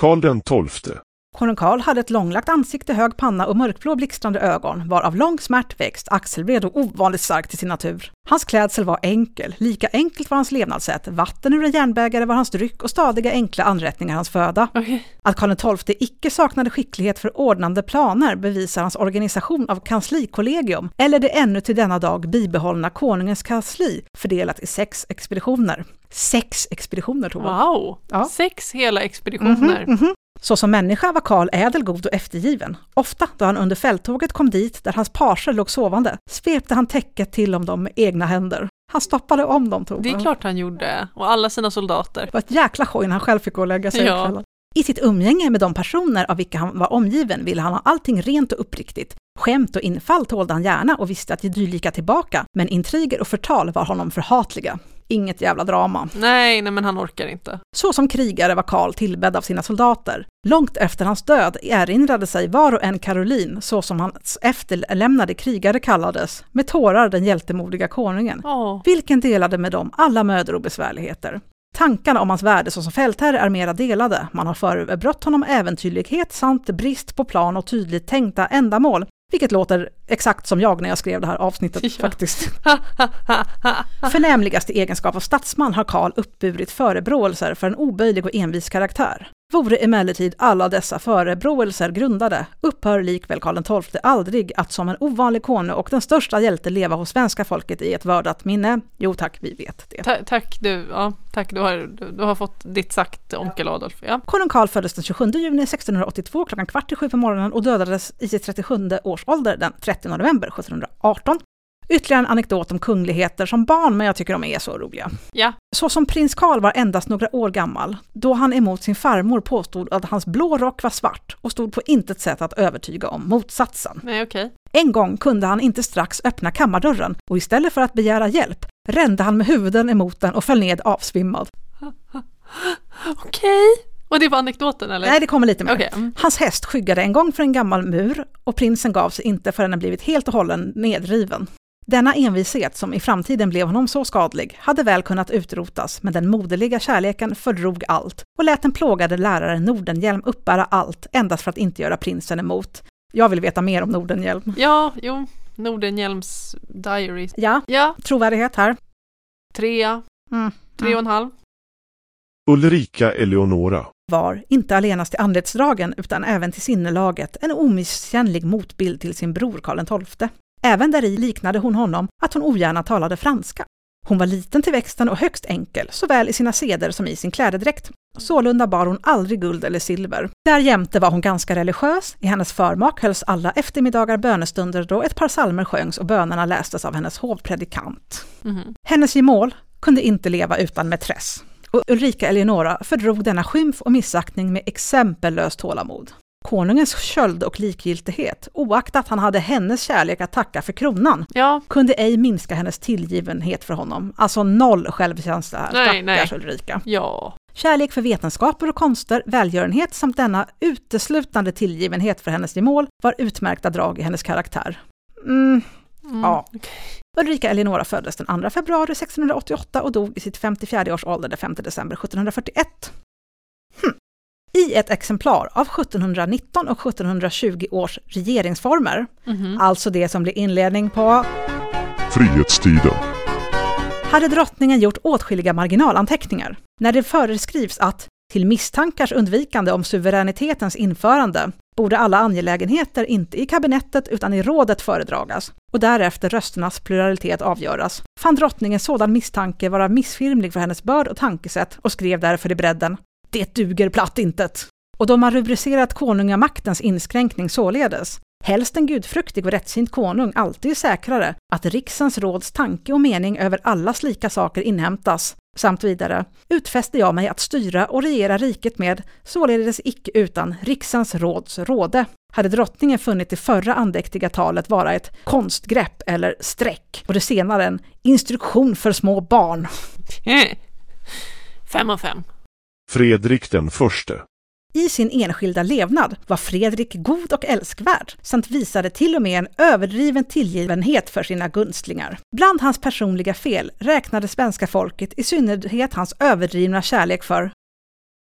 Karl den tolfte. Konung Karl hade ett långlagt ansikte, hög panna och mörkblå blixtrande ögon, var av lång smärtväxt, axelbred och ovanligt stark till sin natur. Hans klädsel var enkel, lika enkelt var hans levnadssätt, vatten ur en järnbägare var hans dryck och stadiga enkla anrättningar hans föda. Okej. Att Karl XII icke saknade skicklighet för ordnande planer bevisar hans organisation av kanslikollegium, eller det ännu till denna dag bibehållna konungens kansli, fördelat i sex expeditioner. Sex expeditioner, Tova. Wow! Ja. Sex hela expeditioner. Mhm, mhm. Så som människa var Karl ädel, god och eftergiven. Ofta då han under fälttåget kom dit där hans pager låg sovande, svepte han täcket till om dem med egna händer. Han stoppade om dem, Tova. Det är klart han gjorde. Och alla sina soldater. Det var ett jäkla skoj när han själv fick gå och lägga sig Ja. ja. kvällen. I sitt umgänge med de personer av vilka han var omgiven ville han ha allting rent och uppriktigt. Skämt och infall tålde han gärna och visste att ge dylika tillbaka, men intriger och förtal var honom förhatliga. Inget jävla drama. Nej, nej men han orkar inte. Så som krigare var Karl tillbedd av sina soldater. Långt efter hans död erinrade sig var och en Karolin, så som hans efterlämnade krigare kallades, med tårar den hjältemodiga konungen. Åh. Vilken delade med dem alla mödor och besvärligheter. Tankarna om hans värde såsom fältherre är mera delade. Man har förebrott honom äventyrlighet samt brist på plan och tydligt tänkta ändamål, vilket låter exakt som jag när jag skrev det här avsnittet Ja. faktiskt. Förnämligast i egenskap av statsman har Karl uppburit förebråelser för en oböjlig och envis karaktär. Vore emellertid alla dessa förebråelser grundade, upphör likväl Karl XII aldrig att som en ovanlig konung och den största hjälte leva hos svenska folket i ett vördat minne. Jo tack, vi vet det. Ta- tack du, ja, tack du har, du, du har fått ditt sagt onkel Adolf. Ja. Konung Karl föddes den 27 juni 1682 klockan kvart i sju på morgonen och dödades i sitt 37 års ålder den 30 november 1718. Ytterligare en anekdot om kungligheter som barn, men jag tycker de är så roliga. ja, Så som prins Karl var endast några år gammal, då han emot sin farmor påstod att hans blå rock var svart och stod på intet sätt att övertyga om motsatsen. nej okej. En gång kunde han inte strax öppna kammardörren och istället för att begära hjälp rände han med huvuden emot den och föll ned avsvimmad. Okej. Och det var anekdoten eller? Nej, det kommer lite mer. Okej. mm. Hans häst skyggade en gång för en gammal mur och prinsen gav sig inte förrän den blivit helt och hållen nedriven. Denna envishet, som i framtiden blev honom så skadlig, hade väl kunnat utrotas, men den moderliga kärleken fördrog allt och lät den plågade läraren Nordenhjelm uppbära allt endast för att inte göra prinsen emot. Jag vill veta mer om Nordenhjelm. Ja, jo. Nordenhjelms diaries. Ja, Ja, trovärdighet här. trea, Mm. tre och en halv. Ulrika Eleonora. var, inte allenast till anletsdragen utan även till sinnelaget, en omisskännlig motbild till sin bror Karl XII. Även däri liknade hon honom att hon ogärna talade franska. Hon var liten till växten och högst enkel, såväl i sina seder som i sin klädedräkt. Sålunda bar hon aldrig guld eller silver. Därjämte var hon ganska religiös. I hennes förmak hölls alla eftermiddagar bönestunder då ett par psalmer sjöngs och bönerna lästes av hennes hovpredikant. Mhm. Hennes gemål kunde inte leva utan mätress. Och Ulrika Eleonora fördrog denna skymf och missaktning med exempellöst tålamod. Konungens köld och likgiltighet, oaktat han hade hennes kärlek att tacka för kronan, Ja, kunde ej minska hennes tillgivenhet för honom. Alltså noll självkänsla här, Nej, stackars nej. Ulrika. ja. Kärlek för vetenskaper och konster, välgörenhet samt denna uteslutande tillgivenhet för hennes gemål var utmärkta drag i hennes karaktär. Mm, Mm. Ja. Ulrika Eleonora föddes den 2 februari 1688 och dog i sitt 54 års ålder den 5 december 1741. I ett exemplar av 1719 och 1720 års regeringsformer, Mhm. alltså det som blir inledning på, Frihetstiden. hade drottningen gjort åtskilliga marginalanteckningar. När det föreskrivs att till misstankars undvikande om suveränitetens införande borde alla angelägenheter inte i kabinettet utan i rådet föredragas och därefter rösternas pluralitet avgöras, fann drottningen sådan misstanke vara missfirmlig för hennes börd och tankesätt och skrev därför i bredden ”Det duger platt intet”. Och de har rubricerat konungamaktens inskränkning således, helst en gudfruktig och rättsint konung alltid är säkrare att riksens råds tanke och mening över alla slika saker inhämtas, samt vidare, utfäste jag mig att styra och regera riket med, således icke utan riksens råds råde. Hade drottningen funnit det förra andäktiga talet vara ett konstgrepp eller streck, och det senare en instruktion för små barn. Fem av fem. Fredrik den förste. I sin enskilda levnad var Fredrik god och älskvärd, samt visade till och med en överdriven tillgivenhet för sina gunstlingar. Bland hans personliga fel räknade svenska folket i synnerhet hans överdrivna kärlek för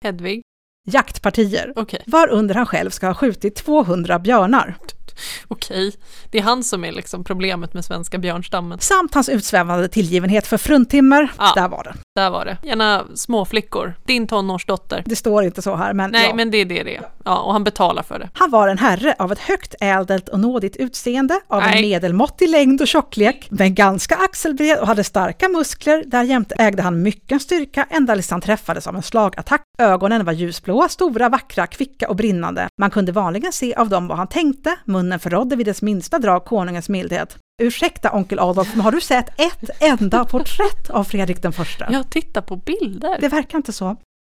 Hedvig. jaktpartier, Okej, var under han själv ska ha skjutit 200 björnar, okej. Det är han som är liksom problemet med svenska björnstammen. samt hans utsvävande tillgivenhet för fruntimmer. Ja. Där var det. Där var det. Gärna småflickor. Din tonårsdotter. Det står inte så här, men, Nej, ja. men det är det det är. Ja, och han betalar för det. Han var en herre av ett högt ädelt och nådigt utseende, av en Nej. medelmåttig längd och tjocklek, men ganska axelbred och hade starka muskler. Därjämte ägde han mycken styrka ända tills han träffades av en slagattack. Ögonen var ljusblåa, stora, vackra, kvicka och brinnande. Man kunde vanligen se av dem vad han tänkte, munnen förrådde vid dess minsta drag konungens mildhet. Ursäkta onkel Adolf, men har du sett ett enda porträtt av Fredrik den första? Jag tittar på bilder. Det verkar inte så.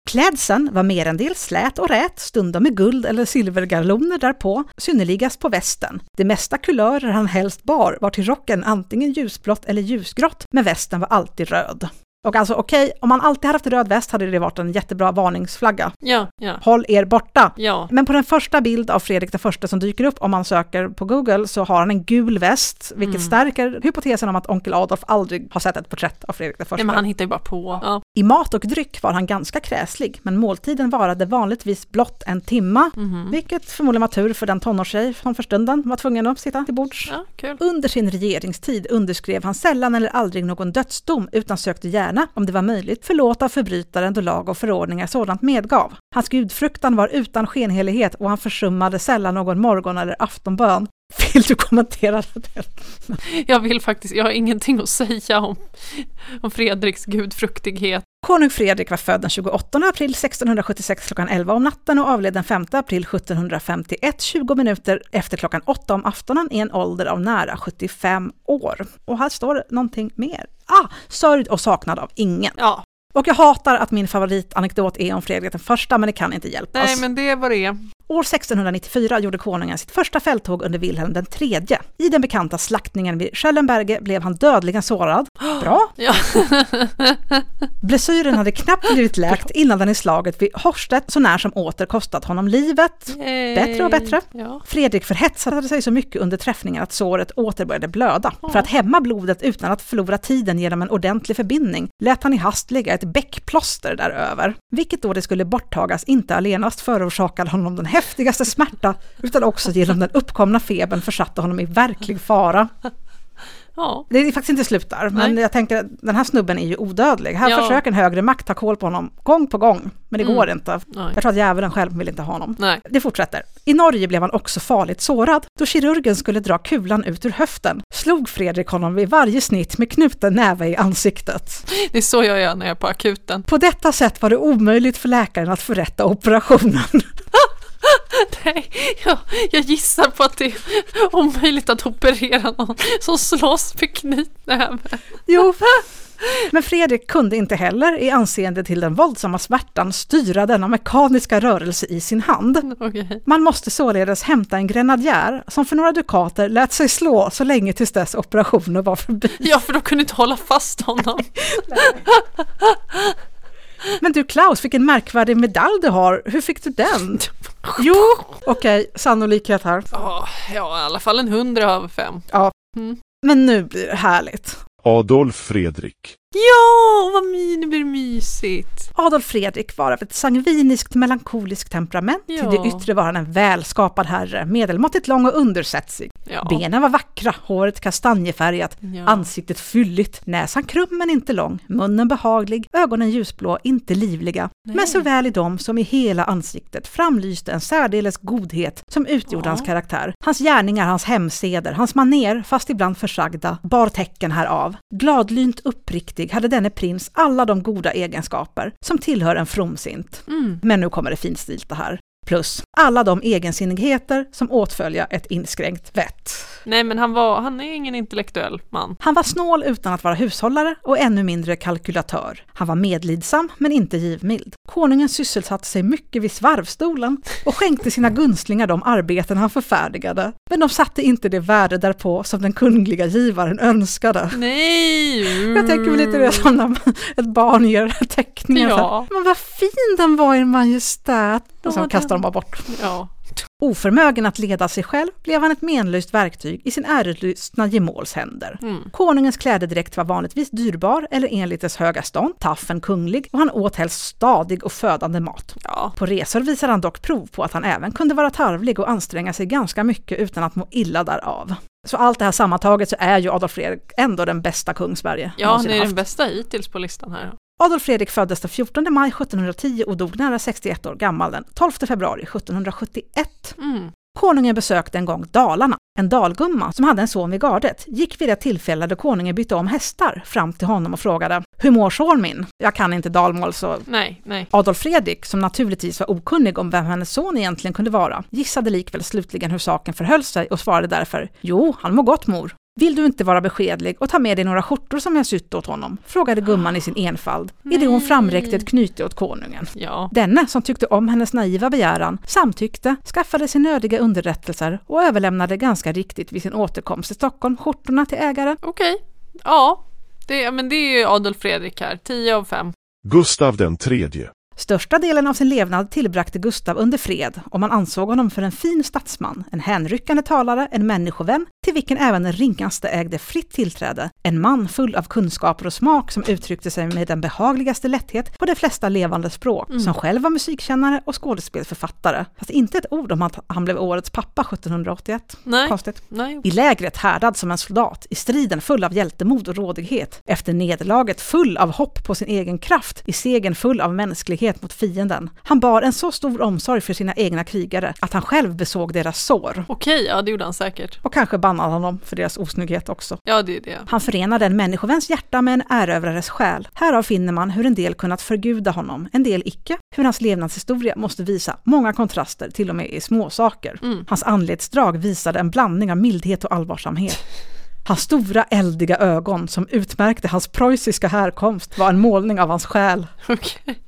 Klädseln var merendels slät och rät, stundom med guld eller silvergaloner därpå, synnerligast på västen. Det mesta kulörer han helst bar var till rocken antingen ljusblått eller ljusgrått, men västen var alltid röd. Och alltså okej, om man alltid hade haft röd väst hade det varit en jättebra varningsflagga. Ja, ja, Håll er borta! ja. Men på den första bild av Fredrik den första som dyker upp om man söker på Google så har han en gul väst, vilket Mm. stärker hypotesen om att onkel Adolf aldrig har sett ett porträtt av Fredrik den första. Nej, men han hittar ju bara på. Ja. I mat och dryck var han ganska kräslig, men måltiden varade vanligtvis blott en timma, Mhm. vilket förmodligen var tur för den tonårstjej som för stunden var tvungen att sitta till bords. ja. Under sin regeringstid underskrev han sällan eller aldrig någon dödsdom, utan sökte gärna, om det var möjligt, förlåta förbrytaren då lag och förordningar sådant medgav. Hans gudfruktan var utan skenhelighet och han försummade sällan någon morgon eller aftonbön. Vill du kommentera det? Jag vill faktiskt, jag har ingenting att säga om, om Fredriks gudfruktighet. Konung Fredrik var född den 28 april 1676 klockan 11 om natten och avled den 5 april 1751, 20 minuter efter klockan 8 om aftonen i en ålder av nära 75 år. Och här står det någonting mer. Ah, sörjd och saknad av ingen. Ja, Och jag hatar att min favoritanekdot är om Fredrik den första, men det kan inte hjälpas. nej men det är vad det är. År 1694 gjorde konungen sitt första fälttåg under Wilhelm tredje. I den bekanta slaktningen vid Schellenberge blev han dödligen sårad. Bra! Ja. Blessyren hade knappt blivit läkt innan den i slaget vid Horstedt så när som åter kostat honom livet. Bättre och bättre. Ja. Fredrik förhetsade sig så mycket under träffningen att såret åter började blöda. För att hämma blodet utan att förlora tiden genom en ordentlig förbindning lät han i hast lägga ett bäckplåster däröver. Vilket då det skulle borttagas inte allenast förorsakade honom den häftigaste smärta utan också genom den uppkomna febern försatte honom i verklig fara. ja. Det är faktiskt inte slut där, men Nej. jag tänker att den här snubben är ju odödlig. Här Ja. försöker en högre makt ta koll på honom gång på gång, men det Mm. går inte. Nej. Jag tror att djävulen själv vill inte ha honom. Nej. Det fortsätter. I Norge blev han också farligt sårad. Då kirurgen skulle dra kulan ut ur höften slog Fredrik honom vid varje snitt med knuten näve i ansiktet. Det är så jag gör när jag är på akuten. På detta sätt var det omöjligt för läkaren att förrätta operationen. Nej, jag, jag gissar på att det är omöjligt att operera någon som slåss med knytnäve. Jo, men Fredrik kunde inte heller i anseende till den våldsamma smärtan styra denna mekaniska rörelse i sin hand. Okej. Man måste således hämta en grenadjär som för några dukater lät sig slå så länge tills dess operationen var förbi. Ja, för de kunde inte hålla fast honom. Men du Klaus, vilken märkvärdig medalj du har. Hur fick du den? Jo, okej, sannolikhet här. Ja, ja, i alla fall en hundra av fem. Men nu blir det härligt. Adolf Fredrik. Ja, vad my, nu blir det mysigt. Adolf Fredrik var av ett sangviniskt melankoliskt temperament. Ja. Till det yttre var han en välskapad herre, medelmåttigt lång och undersetsig. Ja. Benen var vackra, håret kastanjefärgat, Ja. ansiktet fylligt, näsan krum men inte lång, munnen behaglig, ögonen ljusblå, inte livliga. Nej. Men såväl i dem som i hela ansiktet framlyste en särdeles godhet som utgjorde Ja. hans karaktär. Hans gärningar, hans hemseder, hans maner, fast ibland försagda, bar tecken härav. Gladlynt uppriktig hade denne prins alla de goda egenskaper som tillhör en fromsint. Mm. Men nu kommer det finstilta här. Plus alla de egensinnigheter som åtfölja ett inskränkt vett. Nej, men han, var, han är ingen intellektuell man. Han var snål utan att vara hushållare och ännu mindre kalkylatör. Han var medlidsam men inte givmild. Konungen sysselsatte sig mycket vid svarvstolen och skänkte sina gunstlingar de arbeten han förfärdigade. Men de satte inte det värde därpå som den kungliga givaren önskade. Nej! Jag tänker väl lite det som när ett barn ger teckningar. Ja. Men vad fin den var, er majestät! Och sen kastar de bara bort. Ja. Oförmögen att leda sig själv blev han ett menlöst verktyg i sin ärelystna gemåls händer. Mm. Konungens klädedräkt var vanligtvis dyrbar eller enligt dess höga stånd, taffen kunglig och han åt helst stadig och födande mat. Ja. På resor visade han dock prov på att han även kunde vara tarvlig och anstränga sig ganska mycket utan att må illa därav. Så allt det här sammantaget så är ju Adolf Fredrik ändå den bästa kung Sverige Ja, ni är haft. den bästa hittills på listan här. Adolf Fredrik föddes den 14 maj 1710 och dog nära 61 år gammal den 12 februari 1771. Mm. Konungen besökte en gång Dalarna. En dalgumma som hade en son vid gardet gick vid det tillfälle då konungen bytte om hästar fram till honom och frågade ”Hur mår son min?” Jag kan inte dalmål så Nej, nej. Adolf Fredrik, som naturligtvis var okunnig om vem hennes son egentligen kunde vara, gissade likväl slutligen hur saken förhöll sig och svarade därför ”Jo, han mår gott mor”. Vill du inte vara beskedlig och ta med dig några skjortor som jag sytt åt honom? frågade gumman i sin enfald, i det hon framräckte ett knyte åt konungen. Ja. Denne, som tyckte om hennes naiva begäran, samtyckte, skaffade sig nödiga underrättelser och överlämnade ganska riktigt vid sin återkomst till Stockholm skjortorna till ägaren. Okej. Ja. Det, men det är ju Adolf Fredrik här. 10 av 5. Gustav den tredje. Största delen av sin levnad tillbragte Gustav under fred och man ansåg honom för en fin statsman, en hänryckande talare, en människovän till vilken även den ringaste ägde fritt tillträde, en man full av kunskaper och smak som uttryckte sig med den behagligaste lätthet på de flesta levande språk, som själv var musikkännare och skådespelsförfattare. Fast inte ett ord om att han blev årets pappa 1781. Nej. Konstigt. Nej. I lägret härdad som en soldat, i striden full av hjältemod och rådighet, efter nederlaget full av hopp på sin egen kraft, i segern full av mänsklighet mot fienden. Han bar en så stor omsorg för sina egna krigare att han själv besåg deras sår. Okej, ja det gjorde han säkert. Och kanske bannade honom för deras osnygghet också. Ja, det är det. Han förenade en människoväns hjärta med en erövrares själ. Härav finner man hur en del kunnat förguda honom, en del icke. Hur hans levnadshistoria måste visa många kontraster, till och med i småsaker. Mm. Hans anletsdrag visade en blandning av mildhet och allvarsamhet. Hans stora eldiga ögon som utmärkte hans preussiska härkomst var en målning av hans själ. Okej.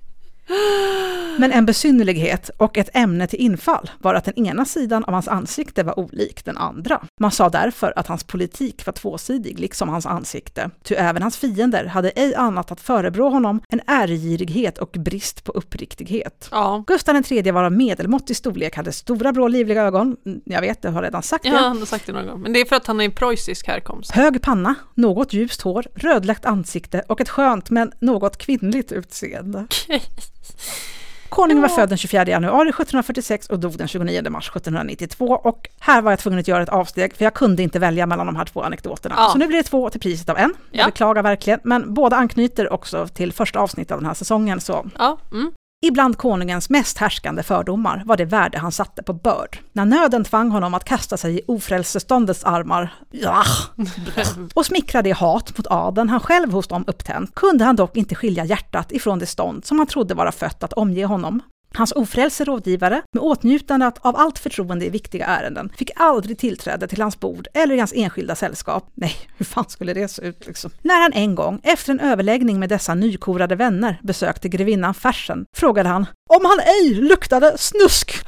Men en besynnerlighet och ett ämne till infall var att den ena sidan av hans ansikte var olik den andra. Man sa därför att hans politik var tvåsidig, liksom hans ansikte. Ty även hans fiender hade ej annat att förebrå honom än ärgirighet och brist på uppriktighet. Ja. Gustav III var av medelmåttig storlek, hade stora blå livliga ögon. Mm, Jag vet, jag har redan sagt Ja, det. han har sagt det någon gång. Men det är för att han är preussisk härkomst. Hög panna, något ljust hår, rödläckt ansikte och ett skönt men något kvinnligt utseende. Okej. Konungen var född den 24 januari 1746 och dog den 29 mars 1792 och här var jag tvungen att göra ett avsteg för jag kunde inte välja mellan de här två anekdoterna. Ja. Så nu blir det två till priset av en. Ja. Jag beklagar verkligen, men båda anknyter också till första avsnittet av den här säsongen så Ja. Mm. Ibland konungens mest härskande fördomar var det värde han satte på börd. När nöden tvang honom att kasta sig i ofrälseståndets armar, ja, och smickra det hat mot adeln han själv hos dem upptänt, kunde han dock inte skilja hjärtat ifrån det stånd som han trodde vara fött att omge honom. Hans ofrälse rådgivare, med åtnjutande av allt förtroende i viktiga ärenden, fick aldrig tillträde till hans bord eller i hans enskilda sällskap. Nej, hur fan skulle det se ut liksom? När han en gång, efter en överläggning med dessa nykorade vänner, besökte grevinnan Fersen, frågade han om han ej luktade snusk.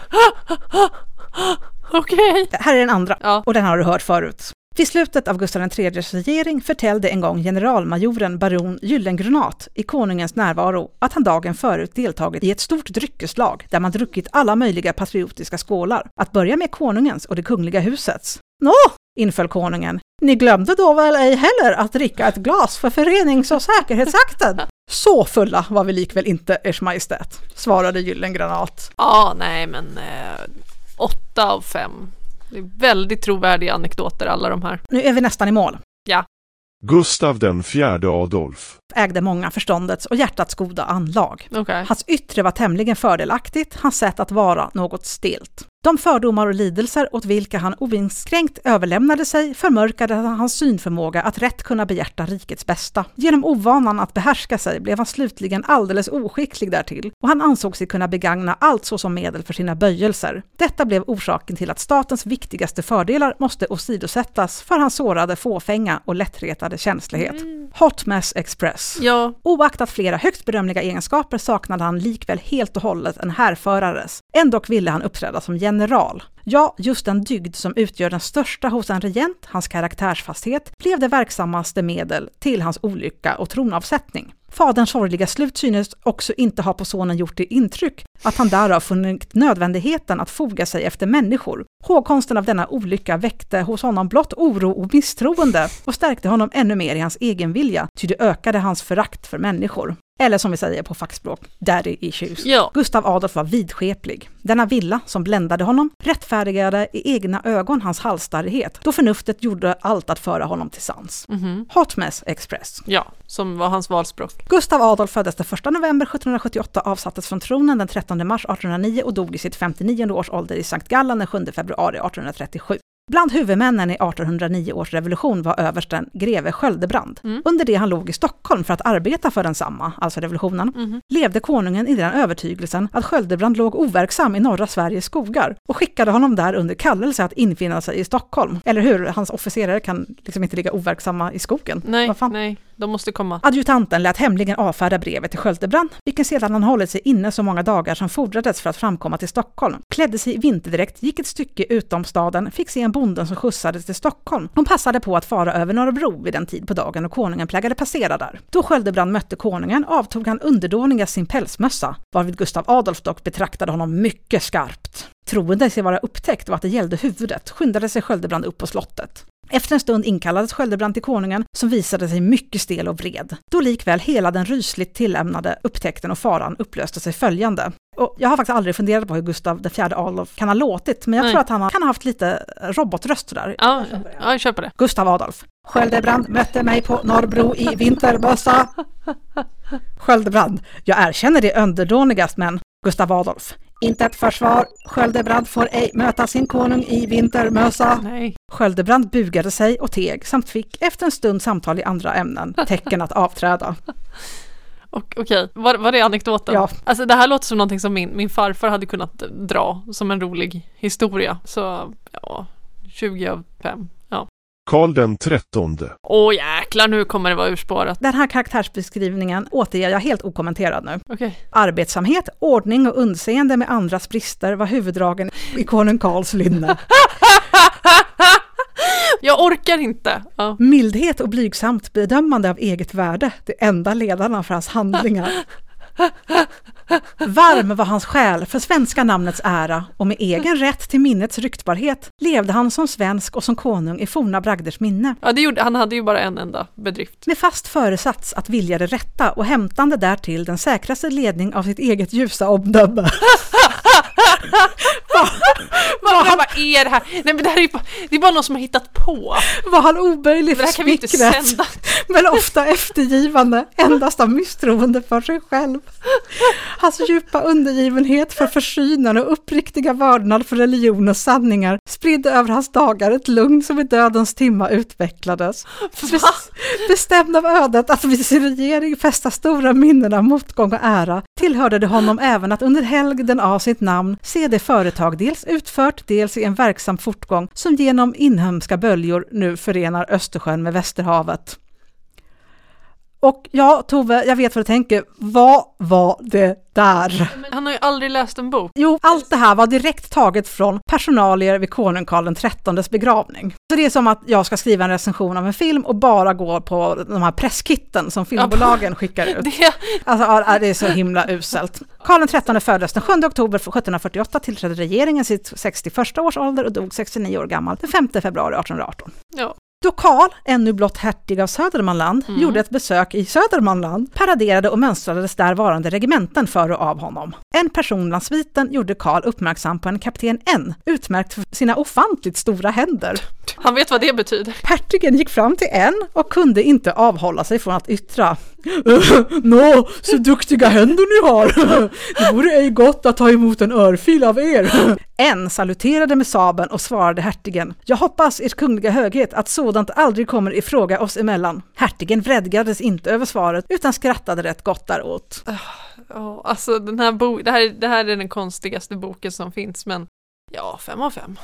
Okej. Här är den andra, Ja. och den har du hört förut. Vid slutet av Gustav IIIs regering förtällde en gång generalmajoren baron Gyllengranat i konungens närvaro att han dagen förut deltagit i ett stort dryckeslag där man druckit alla möjliga patriotiska skålar, att börja med konungens och det kungliga husets. Nå, inföll konungen, ni glömde då väl ej heller att dricka ett glas för förenings och säkerhetsakten? Så fulla var vi likväl inte, Ers Majestät, svarade Gyllengranat. Ja, nej men eh, åtta av fem. Det är väldigt trovärdiga anekdoter alla de här. Nu är vi nästan i mål. Gustav den fjärde Adolf. ägde många förståndets och hjärtats goda anlag. Okej. Hans yttre var tämligen fördelaktigt, hans sätt att vara något stelt. De fördomar och lidelser åt vilka han oinskränkt överlämnade sig förmörkade hans synförmåga att rätt kunna behjärta rikets bästa. Genom ovanan att behärska sig blev han slutligen alldeles oskicklig därtill och han ansåg sig kunna begagna allt såsom medel för sina böjelser. Detta blev orsaken till att statens viktigaste fördelar måste åsidosättas för hans sårade fåfänga och lättretade känslighet. Hot Mess Express. Ja, Oaktat flera högst berömliga egenskaper saknade han likväl helt och hållet en härförares. Ändock ville han uppträda som general. Ja, just den dygd som utgör den största hos en regent, hans karaktärsfasthet, blev det verksammaste medel till hans olycka och tronavsättning. Faderns sorgliga slut synes också inte ha på sonen gjort det intryck att han därav funnit nödvändigheten att foga sig efter människor. Hågkonsten av denna olycka väckte hos honom blott oro och misstroende och stärkte honom ännu mer i hans egen vilja, ty det ökade hans förakt för människor. Eller som vi säger på fackspråk, daddy issues. Ja. Gustav Adolf var vidskeplig. Denna villa som bländade honom rättfärdigade i egna ögon hans halsstarrighet, då förnuftet gjorde allt att föra honom till sans. Mhm. Hot Mess Express. Ja, som var hans valspråk. Gustav Adolf föddes den 1 november 1778, avsattes från tronen den 13 mars 1809 och dog i sitt 59 års ålder i Sankt Gallen den 7 februari 1837. Bland huvudmännen i 1809 års revolution var översten greve Sköldebrand. Mm. Under det han låg i Stockholm för att arbeta för densamma, alltså revolutionen, Mhm. levde konungen i den övertygelsen att Sköldebrand låg overksam i norra Sveriges skogar och skickade honom där under kallelse att infinna sig i Stockholm. Eller hur? Hans officerare kan liksom inte ligga overksamma i skogen. Nej, nej, de måste komma. Adjutanten lät hemligen avfärda brevet till Sköldebrand, vilken sedan han hållit sig inne så många dagar som fordrades för att framkomma till Stockholm. Klädde sig i vinterdräkt, gick ett stycke utom staden, fick se en bonden som skjutsades till Stockholm. Hon passade på att fara över Norrbro vid den tid på dagen och konungen plägade passera där. Då Sköldebrand mötte konungen avtog han underdåniga sin pälsmössa, varvid Gustav Adolf dock betraktade honom mycket skarpt. Troende sig vara upptäckt och att det gällde huvudet skyndade sig Sköldebrand upp på slottet. Efter en stund inkallades Sköldebrand till konungen som visade sig mycket stel och vred. Då likväl hela den rysligt tillämnade upptäckten och faran upplöste sig följande. Och jag har faktiskt aldrig funderat på hur Gustav IV Adolf kan ha låtit, men jag Nej. tror att han kan ha haft lite robotröst där. Ja, ja jag köper det. Gustav Adolf. Sköldebrand mötte mig på Norrbro i vinterbössa. Sköldebrand. Jag erkänner det underdånigast, men Gustav Adolf. Inte ett försvar. Sköldebrand får ej möta sin konung i vintermössa. Nej. Sköldebrand bugade sig och teg samt fick efter en stund samtal i andra ämnen tecken att avträda. Och, Okej, var, var det anekdoten? Ja. Alltså det här låter som någonting som min, min farfar hade kunnat dra som en rolig historia. Så ja, 20 av 5. Ja. Karl den trettonde. Åh jäklar, nu kommer det vara urspårat. Den här karaktärsbeskrivningen återger jag helt okommenterad nu. Okej. Arbetsamhet, ordning och undseende med andras brister var huvuddragen i konung Karls lynne. Jag orkar inte. Ja. Mildhet och blygsamt bedömande av eget värde, det enda ledarna för hans handlingar. Varm var hans själ för svenska namnets ära och med egen rätt till minnets ryktbarhet levde han som svensk och som konung i forna bragders minne. Ja, det gjorde, han hade ju bara en enda bedrift. Med fast föresats att vilja det rätta och hämtande därtill den säkraste ledning av sitt eget ljusa omdöme. Vad, vad är det här? Nej men det här är ju bara, det är bara någon som har hittat på. Var han omöjlig för smickret, men ofta eftergivande, endast av misstroende för sig själv. Hans djupa undergivenhet för försynen och uppriktiga vördnad för religion och sanningar spridde över hans dagar ett lugn som i dödens timma utvecklades. Bes- bestämd av ödet att vid sin regering fästa stora minnen av motgång och ära tillhörde det honom även att under helgden av sitt namn se det företag dels utfört, dels i en verksam fortgång som genom inhemska böljor nu förenar Östersjön med Västerhavet. Och ja, Tove, jag vet vad du tänker. Vad var det där? Han har ju aldrig läst en bok. Jo, allt det här var direkt taget från personalier vid konung Karl XIIIs begravning. Så det är som att jag ska skriva en recension av en film och bara gå på de här presskitten som filmbolagen skickar ut. Det, Alltså, det är så himla uselt. Karl XIII föddes den 7 oktober 1748, tillträdde regeringen sitt 61 års ålder och dog 69 år gammal den 5 februari 1818. ja. Då Karl, ännu blott hertig av Södermanland, Mm. gjorde ett besök i Södermanland, paraderade och mönstrades där varande regementen för och av honom. En person bland sviten gjorde Karl uppmärksam på en kapten N, utmärkt för sina ofantligt stora händer. Han vet vad det betyder. Hertigen gick fram till N och kunde inte avhålla sig från att yttra Nå, så duktiga händer ni har! Det vore ej gott att ta emot en örfil av er. N saluterade med sabeln och svarade hertigen Jag hoppas, ers kungliga höghet, att sådant aldrig kommer i fråga oss emellan. Hertigen vredgades inte över svaret utan skrattade rätt gott däråt. Ja, alltså den här bo- det, här, det här är den konstigaste boken som finns men ja, fem av fem.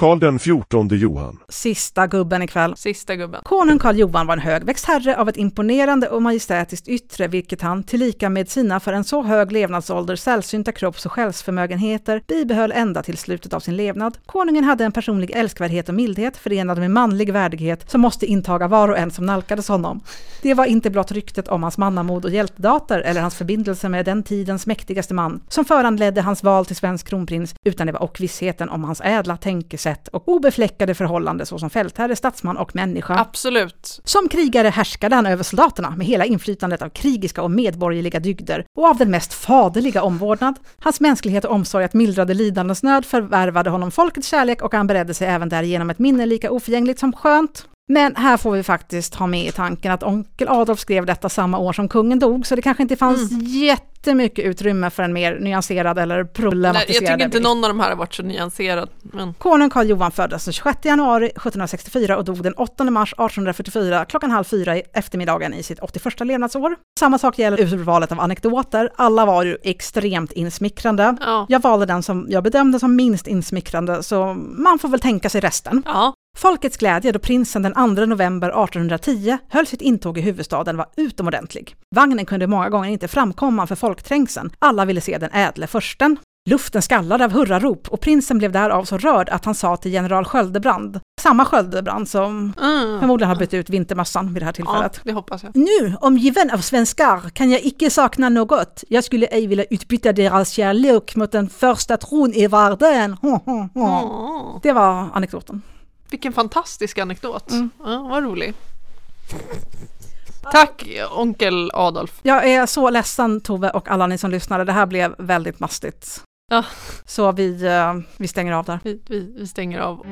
Karl den fjortonde Johan. Sista gubben ikväll. Sista gubben. Konung Karl Johan var en högväxt herre av ett imponerande och majestätiskt yttre, vilket han, tillika med sina för en så hög levnadsålder sällsynta kropps och själsförmögenheter, bibehöll ända till slutet av sin levnad. Konungen hade en personlig älskvärdhet och mildhet förenad med manlig värdighet som måste intaga var och en som nalkades honom. Det var inte blott ryktet om hans mannamod och hjältedater eller hans förbindelse med den tidens mäktigaste man som föranledde hans val till svensk kronprins, utan det var och vissheten om hans ädla tänkesätt och obefläckade förhållande såsom fältherre, statsman och människa. Absolut. Som krigare härskade han över soldaterna med hela inflytandet av krigiska och medborgerliga dygder och av den mest faderliga omvårdnad. Hans mänsklighet och omsorg att mildrade lidandets nöd förvärvade honom folkets kärlek och han beredde sig även därigenom ett minne lika oförgängligt som skönt. Men här får vi faktiskt ha med i tanken att onkel Adolf skrev detta samma år som kungen dog, så det kanske inte fanns jättemycket utrymme för en mer nyanserad eller Nej, problematiserad jag tycker inte bild. någon av de här har varit så nyanserad. Men Konung Karl Johan föddes den 26 januari 1764 och dog den 8 mars 1844 klockan halv fyra i eftermiddagen i sitt 81 levnadsår. Samma sak gäller urvalet av anekdoter. Alla var ju extremt insmickrande. ja. Jag valde den som jag bedömde som minst insmickrande, så man får väl tänka sig resten. Ja. Folkets glädje då prinsen den 2 november 1810 höll sitt intåg i huvudstaden var utomordentlig. Vagnen kunde många gånger inte framkomma för folkträngseln. Alla ville se den ädle försten. Luften skallade av hurrarop och prinsen blev därav så rörd att han sa till general Sköldebrand, samma Sköldebrand som Mm. förmodligen har bytt ut vintermössan vid det här ja, tillfället. det hoppas jag. Nu, omgiven av svenskar, kan jag icke sakna något. Jag skulle ej vilja utbyta deras kärlek mot den första tron i världen. Åh, Det var anekdoten. Vilken fantastisk anekdot. Mm. Ja, vad rolig. Tack onkel Adolf. Jag är så ledsen Tove och alla ni som lyssnade. Det här blev väldigt mastigt. Ja. Så vi, eh, vi stänger av där. Vi, vi, vi stänger av.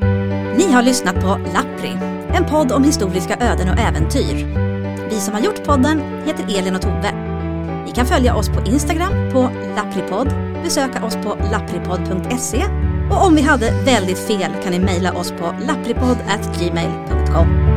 Ni har lyssnat på Lappri, en podd om historiska öden och äventyr. Vi som har gjort podden heter Elin och Tove. Ni kan följa oss på Instagram på lappripodd, besöka oss på lappripodd.se och om vi hade väldigt fel kan ni mejla oss på lappripodd.gmail.com.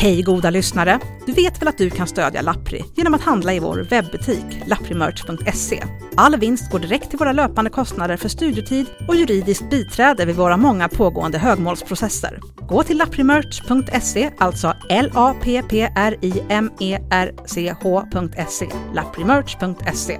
Hej goda lyssnare! Du vet väl att du kan stödja Lappri genom att handla i vår webbutik lapprimerch.se. All vinst går direkt till våra löpande kostnader för studietid och juridiskt biträde vid våra många pågående högmålsprocesser. Gå till lapprimerch.se, alltså L-A-P-P-R-I-M-E-R-C-H.se, lapprimerch.se.